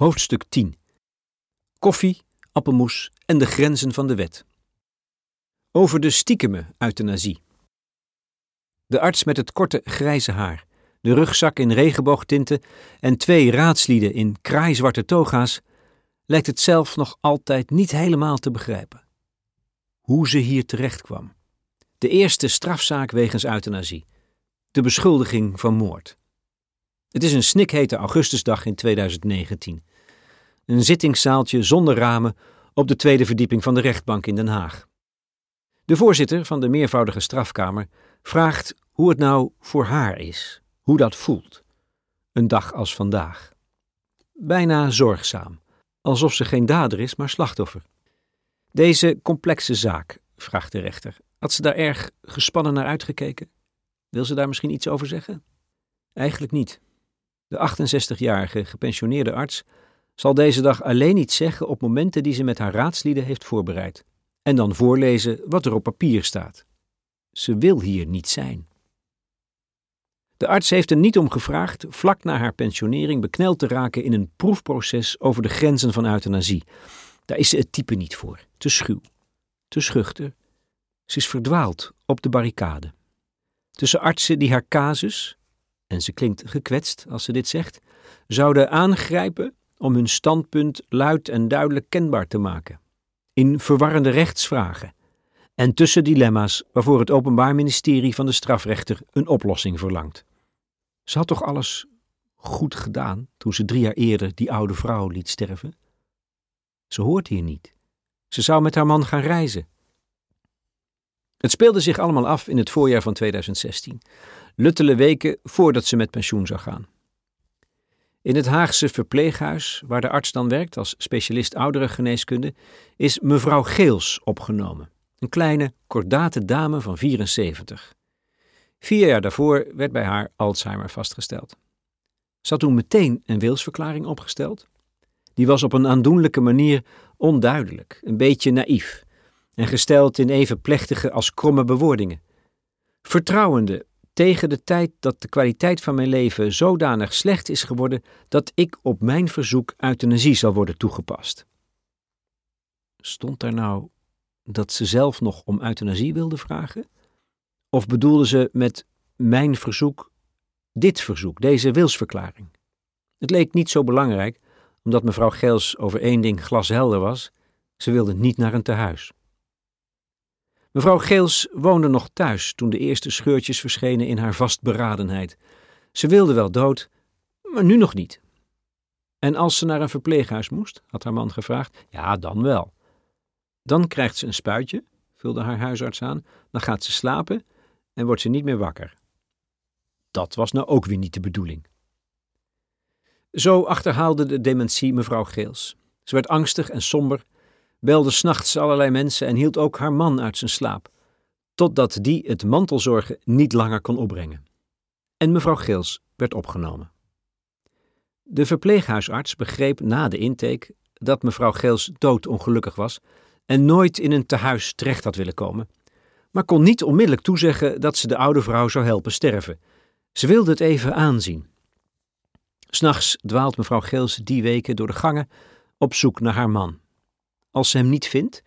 Hoofdstuk 10 Koffie, appelmoes en de grenzen van de wet. Over de stiekeme euthanasie. De arts met het korte grijze haar, de rugzak in regenboogtinten en twee raadslieden in kraaizwarte toga's lijkt het zelf nog altijd niet helemaal te begrijpen. Hoe ze hier terecht kwam. De eerste strafzaak wegens euthanasie. De beschuldiging van moord. Het is een snikhete augustusdag in 2019. Een zittingszaaltje zonder ramen op de tweede verdieping van de rechtbank in Den Haag. De voorzitter van de meervoudige strafkamer vraagt hoe het nou voor haar is, hoe dat voelt. Een dag als vandaag. Bijna zorgzaam, alsof ze geen dader is, maar slachtoffer. Deze complexe zaak, vraagt de rechter, had ze daar erg gespannen naar uitgekeken? Wil ze daar misschien iets over zeggen? Eigenlijk niet. De 68-jarige gepensioneerde arts zal deze dag alleen iets zeggen op momenten die ze met haar raadslieden heeft voorbereid. En dan voorlezen wat er op papier staat. Ze wil hier niet zijn. De arts heeft er niet om gevraagd vlak na haar pensionering bekneld te raken in een proefproces over de grenzen van euthanasie. Daar is ze het type niet voor. Te schuw, te schuchter. Ze is verdwaald op de barricade. Tussen artsen die haar casus, en ze klinkt gekwetst als ze dit zegt, zouden aangrijpen om hun standpunt luid en duidelijk kenbaar te maken. In verwarrende rechtsvragen. En tussen dilemma's waarvoor het Openbaar Ministerie van de Strafrechter een oplossing verlangt. Ze had toch alles goed gedaan toen ze drie jaar eerder die oude vrouw liet sterven? Ze hoort hier niet. Ze zou met haar man gaan reizen. Het speelde zich allemaal af in het voorjaar van 2016, luttele weken voordat ze met pensioen zou gaan. In het Haagse verpleeghuis, waar de arts dan werkt als specialist ouderengeneeskunde, is mevrouw Geels opgenomen. Een kleine, kordate dame van 74. Vier jaar daarvoor werd bij haar Alzheimer vastgesteld. Ze had toen meteen een wilsverklaring opgesteld. Die was op een aandoenlijke manier onduidelijk, een beetje naïef en gesteld in even plechtige als kromme bewoordingen. Vertrouwende tegen de tijd dat de kwaliteit van mijn leven zodanig slecht is geworden dat ik op mijn verzoek euthanasie zal worden toegepast. Stond daar nou dat ze zelf nog om euthanasie wilde vragen? Of bedoelde ze met mijn verzoek dit verzoek, deze wilsverklaring? Het leek niet zo belangrijk, omdat mevrouw Geels over één ding glashelder was: ze wilde niet naar een tehuis. Mevrouw Geels woonde nog thuis toen de eerste scheurtjes verschenen in haar vastberadenheid. Ze wilde wel dood, maar nu nog niet. En als ze naar een verpleeghuis moest, had haar man gevraagd, ja, dan wel. Dan krijgt ze een spuitje, vulde haar huisarts aan, dan gaat ze slapen en wordt ze niet meer wakker. Dat was nou ook weer niet de bedoeling. Zo achterhaalde de dementie mevrouw Geels. Ze werd angstig en somber belde s'nachts allerlei mensen en hield ook haar man uit zijn slaap, totdat die het mantelzorgen niet langer kon opbrengen. En mevrouw Geels werd opgenomen. De verpleeghuisarts begreep na de intake dat mevrouw Geels doodongelukkig was en nooit in een tehuis terecht had willen komen, maar kon niet onmiddellijk toezeggen dat ze de oude vrouw zou helpen sterven. Ze wilde het even aanzien. S'nachts dwaalt mevrouw Geels die weken door de gangen op zoek naar haar man. Als ze hem niet vindt,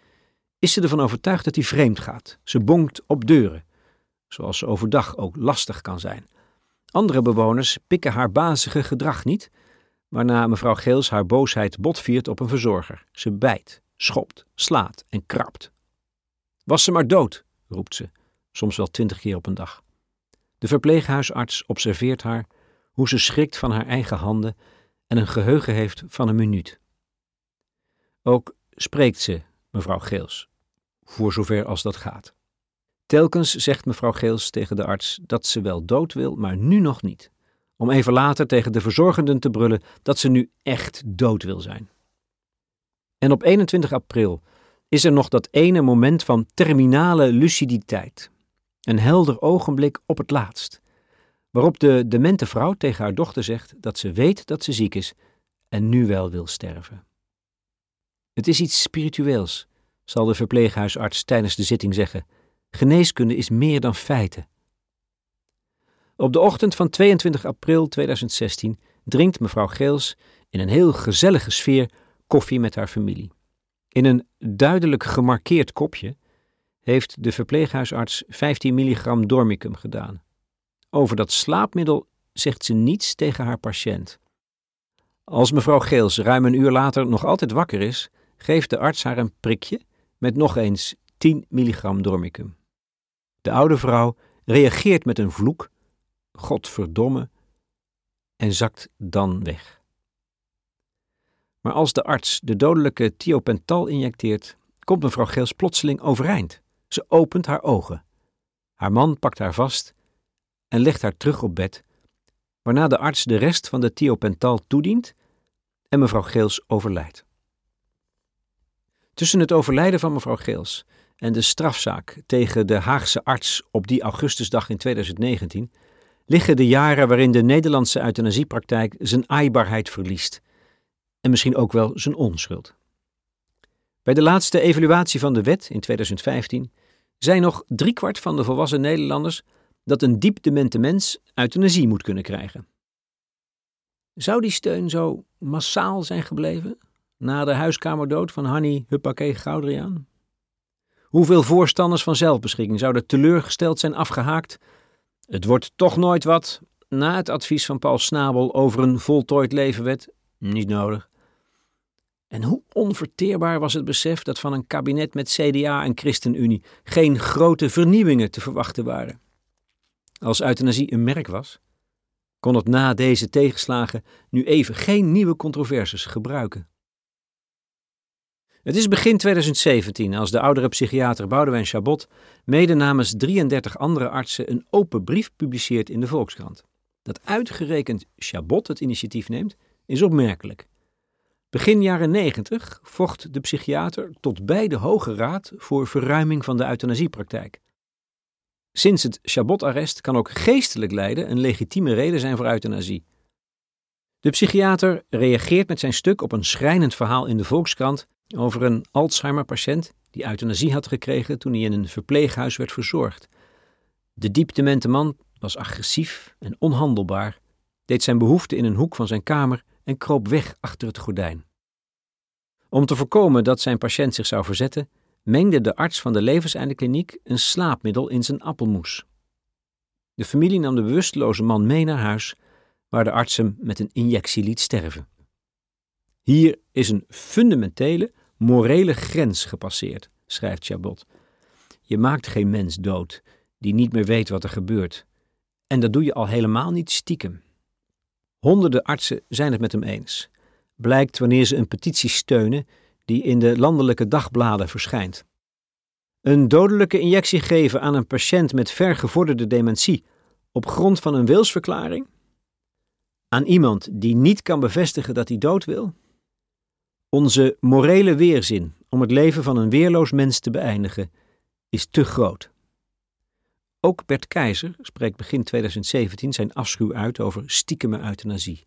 is ze ervan overtuigd dat hij vreemd gaat. Ze bonkt op deuren, zoals ze overdag ook lastig kan zijn. Andere bewoners pikken haar bazige gedrag niet, waarna mevrouw Geels haar boosheid botviert op een verzorger. Ze bijt, schopt, slaat en krabt. Was ze maar dood, roept ze, soms wel twintig keer op een dag. De verpleeghuisarts observeert haar, hoe ze schrikt van haar eigen handen en een geheugen heeft van een minuut. Ook spreekt ze, mevrouw Geels, voor zover als dat gaat. Telkens zegt mevrouw Geels tegen de arts dat ze wel dood wil, maar nu nog niet. Om even later tegen de verzorgenden te brullen dat ze nu echt dood wil zijn. En op 21 april is er nog dat ene moment van terminale luciditeit. Een helder ogenblik op het laatst. Waarop de demente vrouw tegen haar dochter zegt dat ze weet dat ze ziek is en nu wel wil sterven. Het is iets spiritueels, zal de verpleeghuisarts tijdens de zitting zeggen. Geneeskunde is meer dan feiten. Op de ochtend van 22 april 2016 drinkt mevrouw Geels in een heel gezellige sfeer koffie met haar familie. In een duidelijk gemarkeerd kopje heeft de verpleeghuisarts 15 milligram dormicum gedaan. Over dat slaapmiddel zegt ze niets tegen haar patiënt. Als mevrouw Geels ruim een uur later nog altijd wakker is, geeft de arts haar een prikje met nog eens 10 milligram dormicum. De oude vrouw reageert met een vloek, godverdomme, en zakt dan weg. Maar als de arts de dodelijke thiopental injecteert, komt mevrouw Geels plotseling overeind. Ze opent haar ogen. Haar man pakt haar vast en legt haar terug op bed, waarna de arts de rest van de thiopental toedient en mevrouw Geels overlijdt. Tussen het overlijden van mevrouw Geels en de strafzaak tegen de Haagse arts op die augustusdag in 2019 liggen de jaren waarin de Nederlandse euthanasiepraktijk zijn aaibaarheid verliest en misschien ook wel zijn onschuld. Bij de laatste evaluatie van de wet in 2015 zei nog driekwart van de volwassen Nederlanders dat een diep demente mens euthanasie moet kunnen krijgen. Zou die steun zo massaal zijn gebleven na de huiskamerdood van Hanni Huppakee Goudriaan? Hoeveel voorstanders van zelfbeschikking zouden teleurgesteld zijn afgehaakt? Het wordt toch nooit wat na het advies van Paul Snabel over een voltooid levenwet? Niet nodig. En hoe onverteerbaar was het besef dat van een kabinet met CDA en ChristenUnie geen grote vernieuwingen te verwachten waren. Als euthanasie een merk was, kon het na deze tegenslagen nu even geen nieuwe controversies gebruiken. Het is begin 2017 als de oudere psychiater Boudewijn Chabot mede namens 33 andere artsen een open brief publiceert in de Volkskrant. Dat uitgerekend Chabot het initiatief neemt, is opmerkelijk. Begin jaren 90 vocht de psychiater tot bij de Hoge Raad voor verruiming van de euthanasiepraktijk. Sinds het Chabot-arrest kan ook geestelijk lijden een legitieme reden zijn voor euthanasie. De psychiater reageert met zijn stuk op een schrijnend verhaal in de Volkskrant over een Alzheimer-patiënt die euthanasie had gekregen toen hij in een verpleeghuis werd verzorgd. De diepdemente man was agressief en onhandelbaar, deed zijn behoefte in een hoek van zijn kamer en kroop weg achter het gordijn. Om te voorkomen dat zijn patiënt zich zou verzetten, mengde de arts van de levenseindekliniek een slaapmiddel in zijn appelmoes. De familie nam de bewusteloze man mee naar huis, waar de arts hem met een injectie liet sterven. Hier is een fundamentele, morele grens gepasseerd, schrijft Chabot. Je maakt geen mens dood die niet meer weet wat er gebeurt. En dat doe je al helemaal niet stiekem. Honderden artsen zijn het met hem eens. Blijkt wanneer ze een petitie steunen die in de landelijke dagbladen verschijnt. Een dodelijke injectie geven aan een patiënt met vergevorderde dementie op grond van een wilsverklaring? Aan iemand die niet kan bevestigen dat hij dood wil? Onze morele weerzin om het leven van een weerloos mens te beëindigen is te groot. Ook Bert Keizer spreekt begin 2017 zijn afschuw uit over stiekeme euthanasie.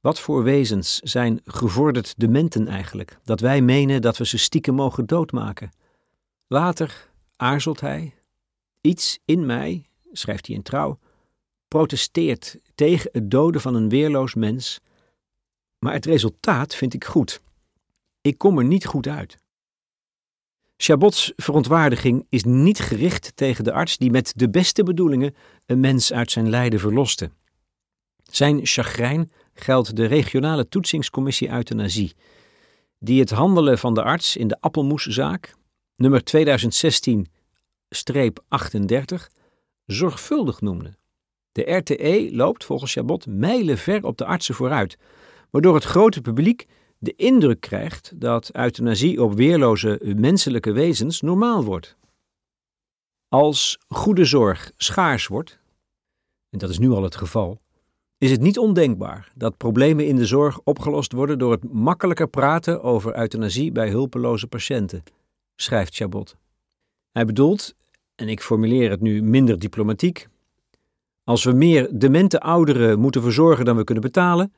Wat voor wezens zijn gevorderd dementen eigenlijk, dat wij menen dat we ze stiekem mogen doodmaken? Later aarzelt hij. Iets in mij, schrijft hij in trouw, protesteert tegen het doden van een weerloos mens, maar het resultaat vind ik goed. Ik kom er niet goed uit. Chabots verontwaardiging is niet gericht tegen de arts die met de beste bedoelingen een mens uit zijn lijden verloste. Zijn chagrijn geldt de regionale toetsingscommissie euthanasie, die het handelen van de arts in de appelmoeszaak, nummer 2016-38, zorgvuldig noemde. De RTE loopt volgens Chabot mijlenver op de artsen vooruit, waardoor het grote publiek de indruk krijgt dat euthanasie op weerloze menselijke wezens normaal wordt. Als goede zorg schaars wordt, en dat is nu al het geval, is het niet ondenkbaar dat problemen in de zorg opgelost worden door het makkelijker praten over euthanasie bij hulpeloze patiënten, schrijft Chabot. Hij bedoelt, en ik formuleer het nu minder diplomatiek, als we meer demente ouderen moeten verzorgen dan we kunnen betalen,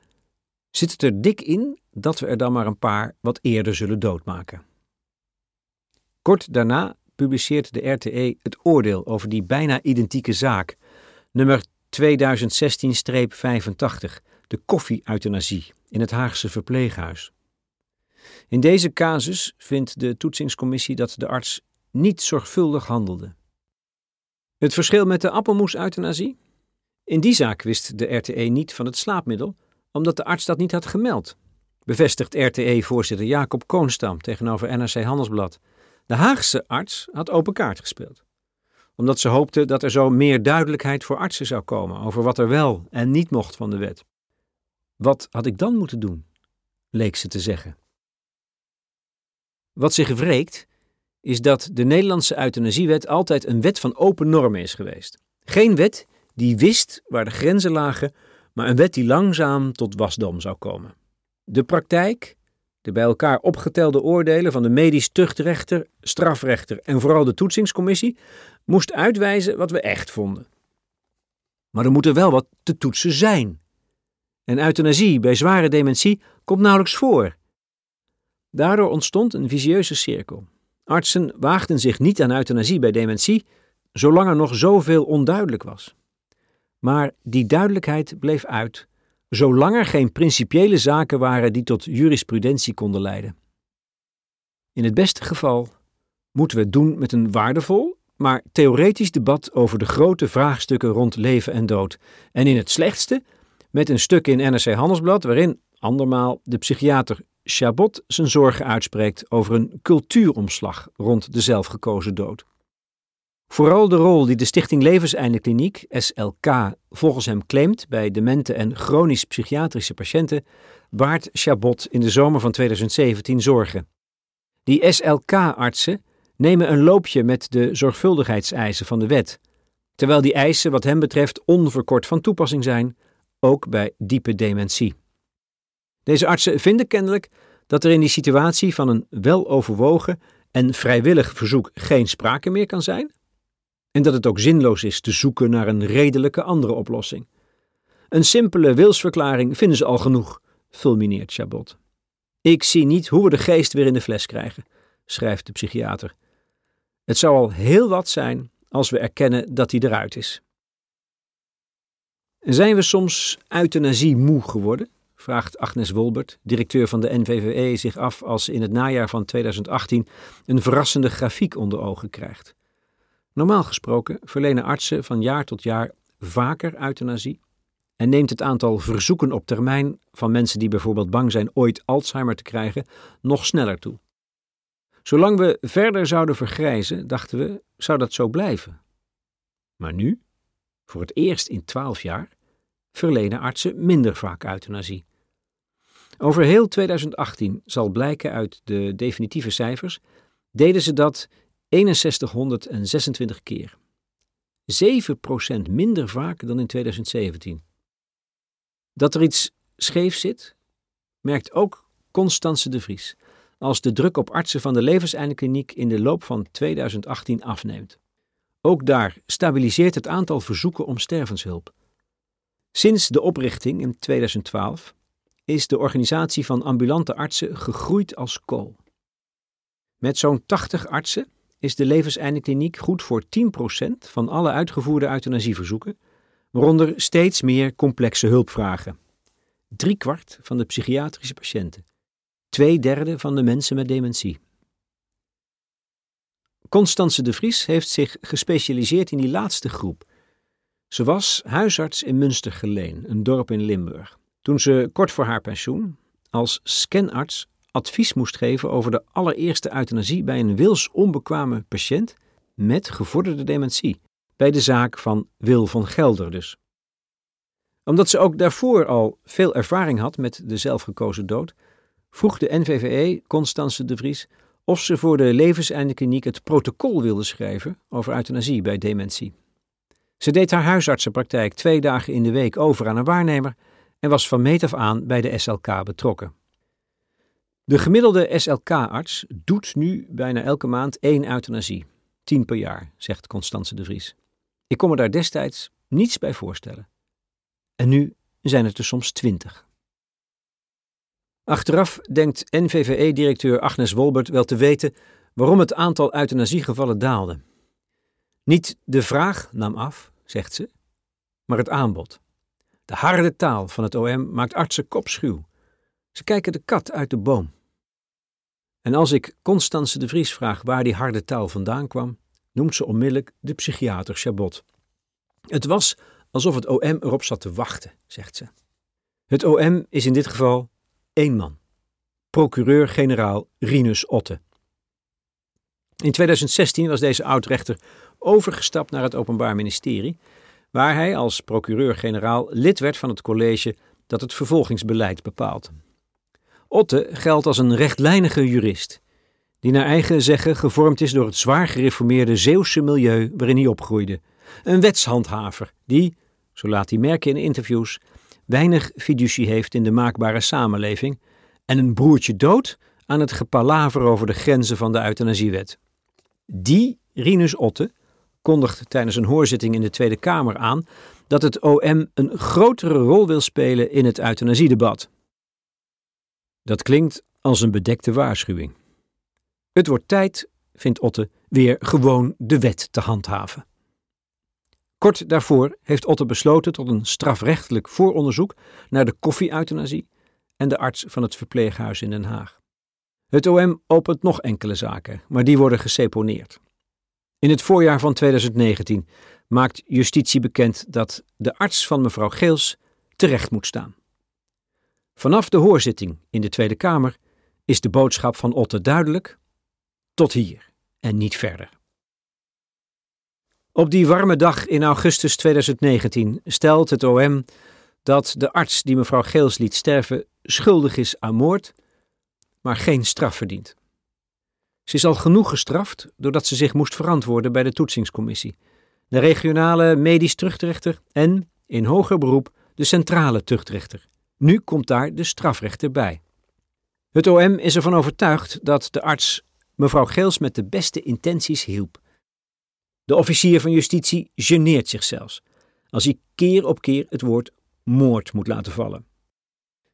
zit het er dik in dat we er dan maar een paar wat eerder zullen doodmaken. Kort daarna publiceert de RTE het oordeel over die bijna identieke zaak, nummer 2016-85, de koffie-euthanasie in het Haagse verpleeghuis. In deze casus vindt de toetsingscommissie dat de arts niet zorgvuldig handelde. Het verschil met de appelmoes-euthanasie? In die zaak wist de RTE niet van het slaapmiddel, omdat de arts dat niet had gemeld, bevestigt RTE-voorzitter Jacob Koonstam tegenover NRC Handelsblad. De Haagse arts had open kaart gespeeld, omdat ze hoopte dat er zo meer duidelijkheid voor artsen zou komen over wat er wel en niet mocht van de wet. Wat had ik dan moeten doen? leek ze te zeggen. Wat zich wreekt, is dat de Nederlandse euthanasiewet altijd een wet van open normen is geweest. Geen wet die wist waar de grenzen lagen, maar een wet die langzaam tot wasdom zou komen. De praktijk, de bij elkaar opgetelde oordelen van de medisch tuchtrechter, strafrechter en vooral de toetsingscommissie, moest uitwijzen wat we echt vonden. Maar er moet er wel wat te toetsen zijn. En euthanasie bij zware dementie komt nauwelijks voor. Daardoor ontstond een visieuze cirkel. Artsen waagden zich niet aan euthanasie bij dementie, zolang er nog zoveel onduidelijk was. Maar die duidelijkheid bleef uit, zolang er geen principiële zaken waren die tot jurisprudentie konden leiden. In het beste geval moeten we het doen met een waardevol, maar theoretisch debat over de grote vraagstukken rond leven en dood. En in het slechtste met een stuk in NRC Handelsblad waarin, andermaal, de psychiater Chabot zijn zorgen uitspreekt over een cultuuromslag rond de zelfgekozen dood. Vooral de rol die de Stichting Levenseindekliniek, SLK, volgens hem claimt bij demente en chronisch psychiatrische patiënten, baart Chabot in de zomer van 2017 zorgen. Die SLK-artsen nemen een loopje met de zorgvuldigheidseisen van de wet, terwijl die eisen wat hem betreft onverkort van toepassing zijn, ook bij diepe dementie. Deze artsen vinden kennelijk dat er in die situatie van een weloverwogen en vrijwillig verzoek geen sprake meer kan zijn, en dat het ook zinloos is te zoeken naar een redelijke andere oplossing. Een simpele wilsverklaring vinden ze al genoeg, fulmineert Chabot. Ik zie niet hoe we de geest weer in de fles krijgen, schrijft de psychiater. Het zou al heel wat zijn als we erkennen dat hij eruit is. Zijn we soms euthanasie moe geworden? vraagt Agnes Wolbert, directeur van de NVVE, zich af als in het najaar van 2018 een verrassende grafiek onder ogen krijgt. Normaal gesproken verlenen artsen van jaar tot jaar vaker euthanasie en neemt het aantal verzoeken op termijn van mensen die bijvoorbeeld bang zijn ooit Alzheimer te krijgen nog sneller toe. Zolang we verder zouden vergrijzen, dachten we, zou dat zo blijven. Maar nu, voor het eerst in twaalf jaar, verlenen artsen minder vaak euthanasie. Over heel 2018 zal blijken uit de definitieve cijfers, deden ze dat 6126 keer. 7% minder vaak dan in 2017. Dat er iets scheef zit, merkt ook Constance de Vries, als de druk op artsen van de levenseindekliniek in de loop van 2018 afneemt. Ook daar stabiliseert het aantal verzoeken om stervenshulp. Sinds de oprichting in 2012 is de organisatie van ambulante artsen gegroeid als kool. Met zo'n 80 artsen is de levenseindekliniek goed voor 10% van alle uitgevoerde euthanasieverzoeken, waaronder steeds meer complexe hulpvragen. kwart van de psychiatrische patiënten, twee derde van de mensen met dementie. Constance de Vries heeft zich gespecialiseerd in die laatste groep. Ze was huisarts in Münstergeleen, een dorp in Limburg. Toen ze kort voor haar pensioen als scanarts advies moest geven over de allereerste euthanasie bij een wilsonbekwame patiënt met gevorderde dementie, bij de zaak van Wil van Gelder dus. Omdat ze ook daarvoor al veel ervaring had met de zelfgekozen dood, vroeg de NVVE Constance de Vries of ze voor de levenseindekliniek het protocol wilde schrijven over euthanasie bij dementie. Ze deed haar huisartsenpraktijk twee dagen in de week over aan een waarnemer en was van meet af aan bij de SLK betrokken. De gemiddelde SLK-arts doet nu bijna elke maand één euthanasie. Tien per jaar, zegt Constance de Vries. Ik kon me daar destijds niets bij voorstellen. En nu zijn het er soms twintig. Achteraf denkt NVVE-directeur Agnes Wolbert wel te weten waarom het aantal euthanasiegevallen daalde. Niet de vraag nam af, zegt ze, maar het aanbod. De harde taal van het OM maakt artsen kopschuw. Ze kijken de kat uit de boom. En als ik Constance de Vries vraag waar die harde taal vandaan kwam, noemt ze onmiddellijk de psychiater Chabot. Het was alsof het OM erop zat te wachten, zegt ze. Het OM is in dit geval één man. Procureur-generaal Rinus Otte. In 2016 was deze oud-rechter overgestapt naar het Openbaar Ministerie, waar hij als procureur-generaal lid werd van het college dat het vervolgingsbeleid bepaalt. Otte geldt als een rechtlijnige jurist, die naar eigen zeggen gevormd is door het zwaar gereformeerde Zeeuwse milieu waarin hij opgroeide. Een wetshandhaver die, zo laat hij merken in interviews, weinig fiducie heeft in de maakbare samenleving en een broertje dood aan het gepalaver over de grenzen van de euthanasiewet. Die Rinus Otte kondigt tijdens een hoorzitting in de Tweede Kamer aan dat het OM een grotere rol wil spelen in het euthanasiedebat. Dat klinkt als een bedekte waarschuwing. Het wordt tijd, vindt Otte, weer gewoon de wet te handhaven. Kort daarvoor heeft Otte besloten tot een strafrechtelijk vooronderzoek naar de koffie-euthanasie en de arts van het verpleeghuis in Den Haag. Het OM opent nog enkele zaken, maar die worden geseponeerd. In het voorjaar van 2019 maakt justitie bekend dat de arts van mevrouw Geels terecht moet staan. Vanaf de hoorzitting in de Tweede Kamer is de boodschap van Otte duidelijk: tot hier en niet verder. Op die warme dag in augustus 2019 stelt het OM dat de arts die mevrouw Geels liet sterven schuldig is aan moord, maar geen straf verdient. Ze is al genoeg gestraft doordat ze zich moest verantwoorden bij de toetsingscommissie, de regionale medisch tuchtrechter en, in hoger beroep, de centrale tuchtrechter. Nu komt daar de strafrechter bij. Het OM is ervan overtuigd dat de arts mevrouw Geels met de beste intenties hielp. De officier van justitie geneert zich zelfs als hij keer op keer het woord moord moet laten vallen.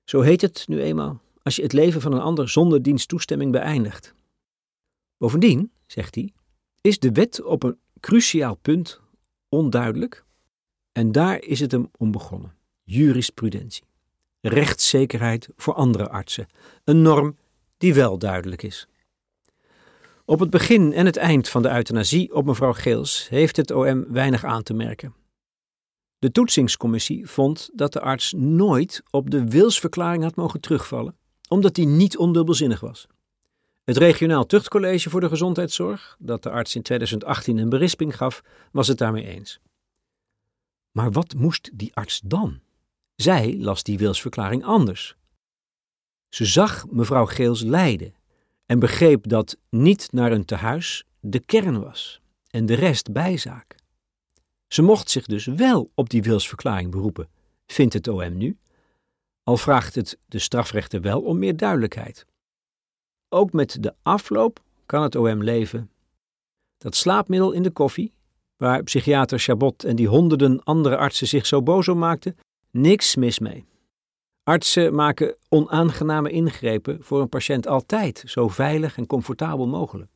Zo heet het nu eenmaal als je het leven van een ander zonder diens toestemming beëindigt. Bovendien, zegt hij, is de wet op een cruciaal punt onduidelijk en daar is het hem om begonnen: jurisprudentie. Rechtszekerheid voor andere artsen, een norm die wel duidelijk is. Op het begin en het eind van de euthanasie op mevrouw Geels heeft het OM weinig aan te merken. De toetsingscommissie vond dat de arts nooit op de wilsverklaring had mogen terugvallen, omdat die niet ondubbelzinnig was. Het regionaal tuchtcollege voor de gezondheidszorg, dat de arts in 2018 een berisping gaf, was het daarmee eens. Maar wat moest die arts dan? Zij las die wilsverklaring anders. Ze zag mevrouw Geels lijden en begreep dat niet naar een tehuis de kern was en de rest bijzaak. Ze mocht zich dus wel op die wilsverklaring beroepen, vindt het OM nu, al vraagt het de strafrechter wel om meer duidelijkheid. Ook met de afloop kan het OM leven. Dat slaapmiddel in de koffie, waar psychiater Chabot en die honderden andere artsen zich zo boos om maakten, niks mis mee. Artsen maken onaangename ingrepen voor een patiënt altijd zo veilig en comfortabel mogelijk.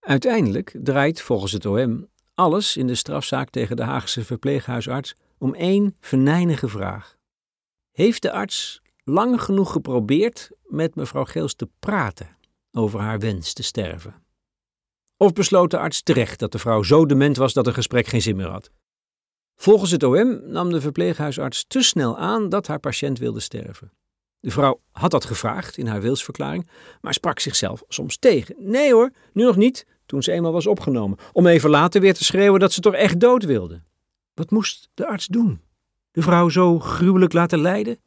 Uiteindelijk draait volgens het OM alles in de strafzaak tegen de Haagse verpleeghuisarts om één venijnige vraag. Heeft de arts lang genoeg geprobeerd met mevrouw Geels te praten over haar wens te sterven? Of besloot de arts terecht dat de vrouw zo dement was dat een gesprek geen zin meer had? Volgens het OM nam de verpleeghuisarts te snel aan dat haar patiënt wilde sterven. De vrouw had dat gevraagd in haar wilsverklaring, maar sprak zichzelf soms tegen. Nee hoor, nu nog niet, toen ze eenmaal was opgenomen, om even later weer te schreeuwen dat ze toch echt dood wilde. Wat moest de arts doen? De vrouw zo gruwelijk laten lijden?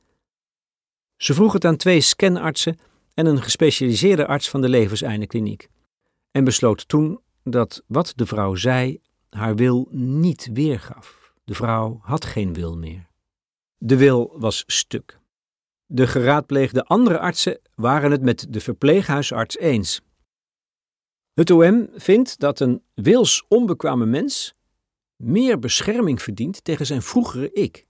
Ze vroeg het aan twee scanartsen en een gespecialiseerde arts van de levenseindekliniek en besloot toen dat wat de vrouw zei haar wil niet weergaf. De vrouw had geen wil meer. De wil was stuk. De geraadpleegde andere artsen waren het met de verpleeghuisarts eens. Het OM vindt dat een wils onbekwame mens meer bescherming verdient tegen zijn vroegere ik.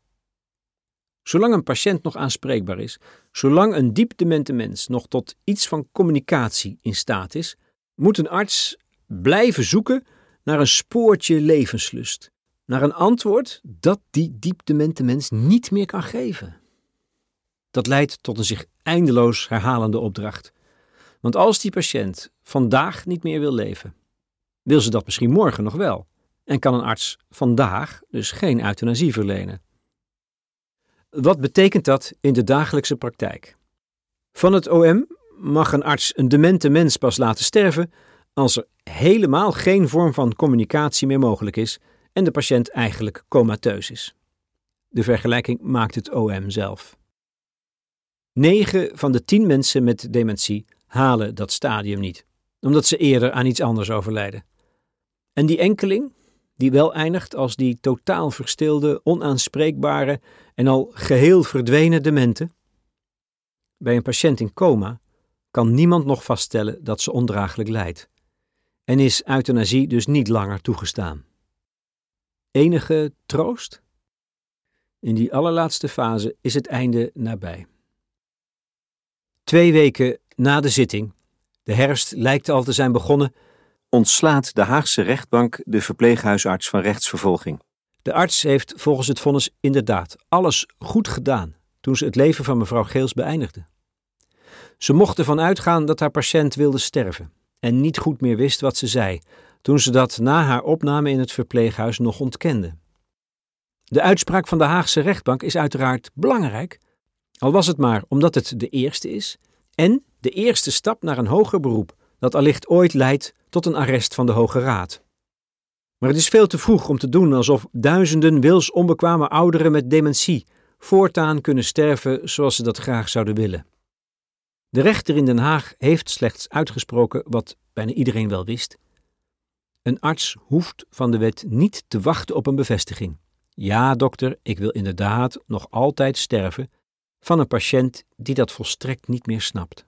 Zolang een patiënt nog aanspreekbaar is, zolang een diep demente mens nog tot iets van communicatie in staat is, moet een arts blijven zoeken naar een spoortje levenslust, naar een antwoord dat die diepdemente mens niet meer kan geven. Dat leidt tot een zich eindeloos herhalende opdracht. Want als die patiënt vandaag niet meer wil leven, wil ze dat misschien morgen nog wel. En kan een arts vandaag dus geen euthanasie verlenen. Wat betekent dat in de dagelijkse praktijk? Van het OM mag een arts een demente mens pas laten sterven als er helemaal geen vorm van communicatie meer mogelijk is en de patiënt eigenlijk comateus is. De vergelijking maakt het OM zelf. 9 van de 10 mensen met dementie halen dat stadium niet, omdat ze eerder aan iets anders overlijden. En die enkeling, die wel eindigt als die totaal verstilde, onaanspreekbare en al geheel verdwenen demente. Bij een patiënt in coma kan niemand nog vaststellen dat ze ondraaglijk lijdt en is euthanasie dus niet langer toegestaan. Enige troost? In die allerlaatste fase is het einde nabij. Twee weken na de zitting, de herfst lijkt al te zijn begonnen, ontslaat de Haagse rechtbank de verpleeghuisarts van rechtsvervolging. De arts heeft volgens het vonnis inderdaad alles goed gedaan toen ze het leven van mevrouw Geels beëindigde. Ze mocht ervan uitgaan dat haar patiënt wilde sterven en niet goed meer wist wat ze zei, toen ze dat na haar opname in het verpleeghuis nog ontkende. De uitspraak van de Haagse rechtbank is uiteraard belangrijk, al was het maar omdat het de eerste is en de eerste stap naar een hoger beroep, dat allicht ooit leidt tot een arrest van de Hoge Raad. Maar het is veel te vroeg om te doen alsof duizenden wilsonbekwame ouderen met dementie voortaan kunnen sterven zoals ze dat graag zouden willen. De rechter in Den Haag heeft slechts uitgesproken wat bijna iedereen wel wist. Een arts hoeft van de wet niet te wachten op een bevestiging. Ja, dokter, ik wil inderdaad nog altijd sterven van een patiënt die dat volstrekt niet meer snapt.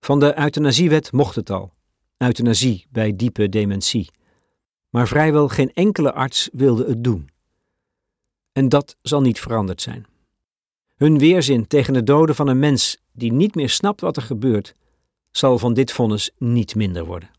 Van de euthanasiewet mocht het al. Euthanasie bij diepe dementie. Maar vrijwel geen enkele arts wilde het doen. En dat zal niet veranderd zijn. Hun weerzin tegen de doden van een mens die niet meer snapt wat er gebeurt, zal van dit vonnis niet minder worden.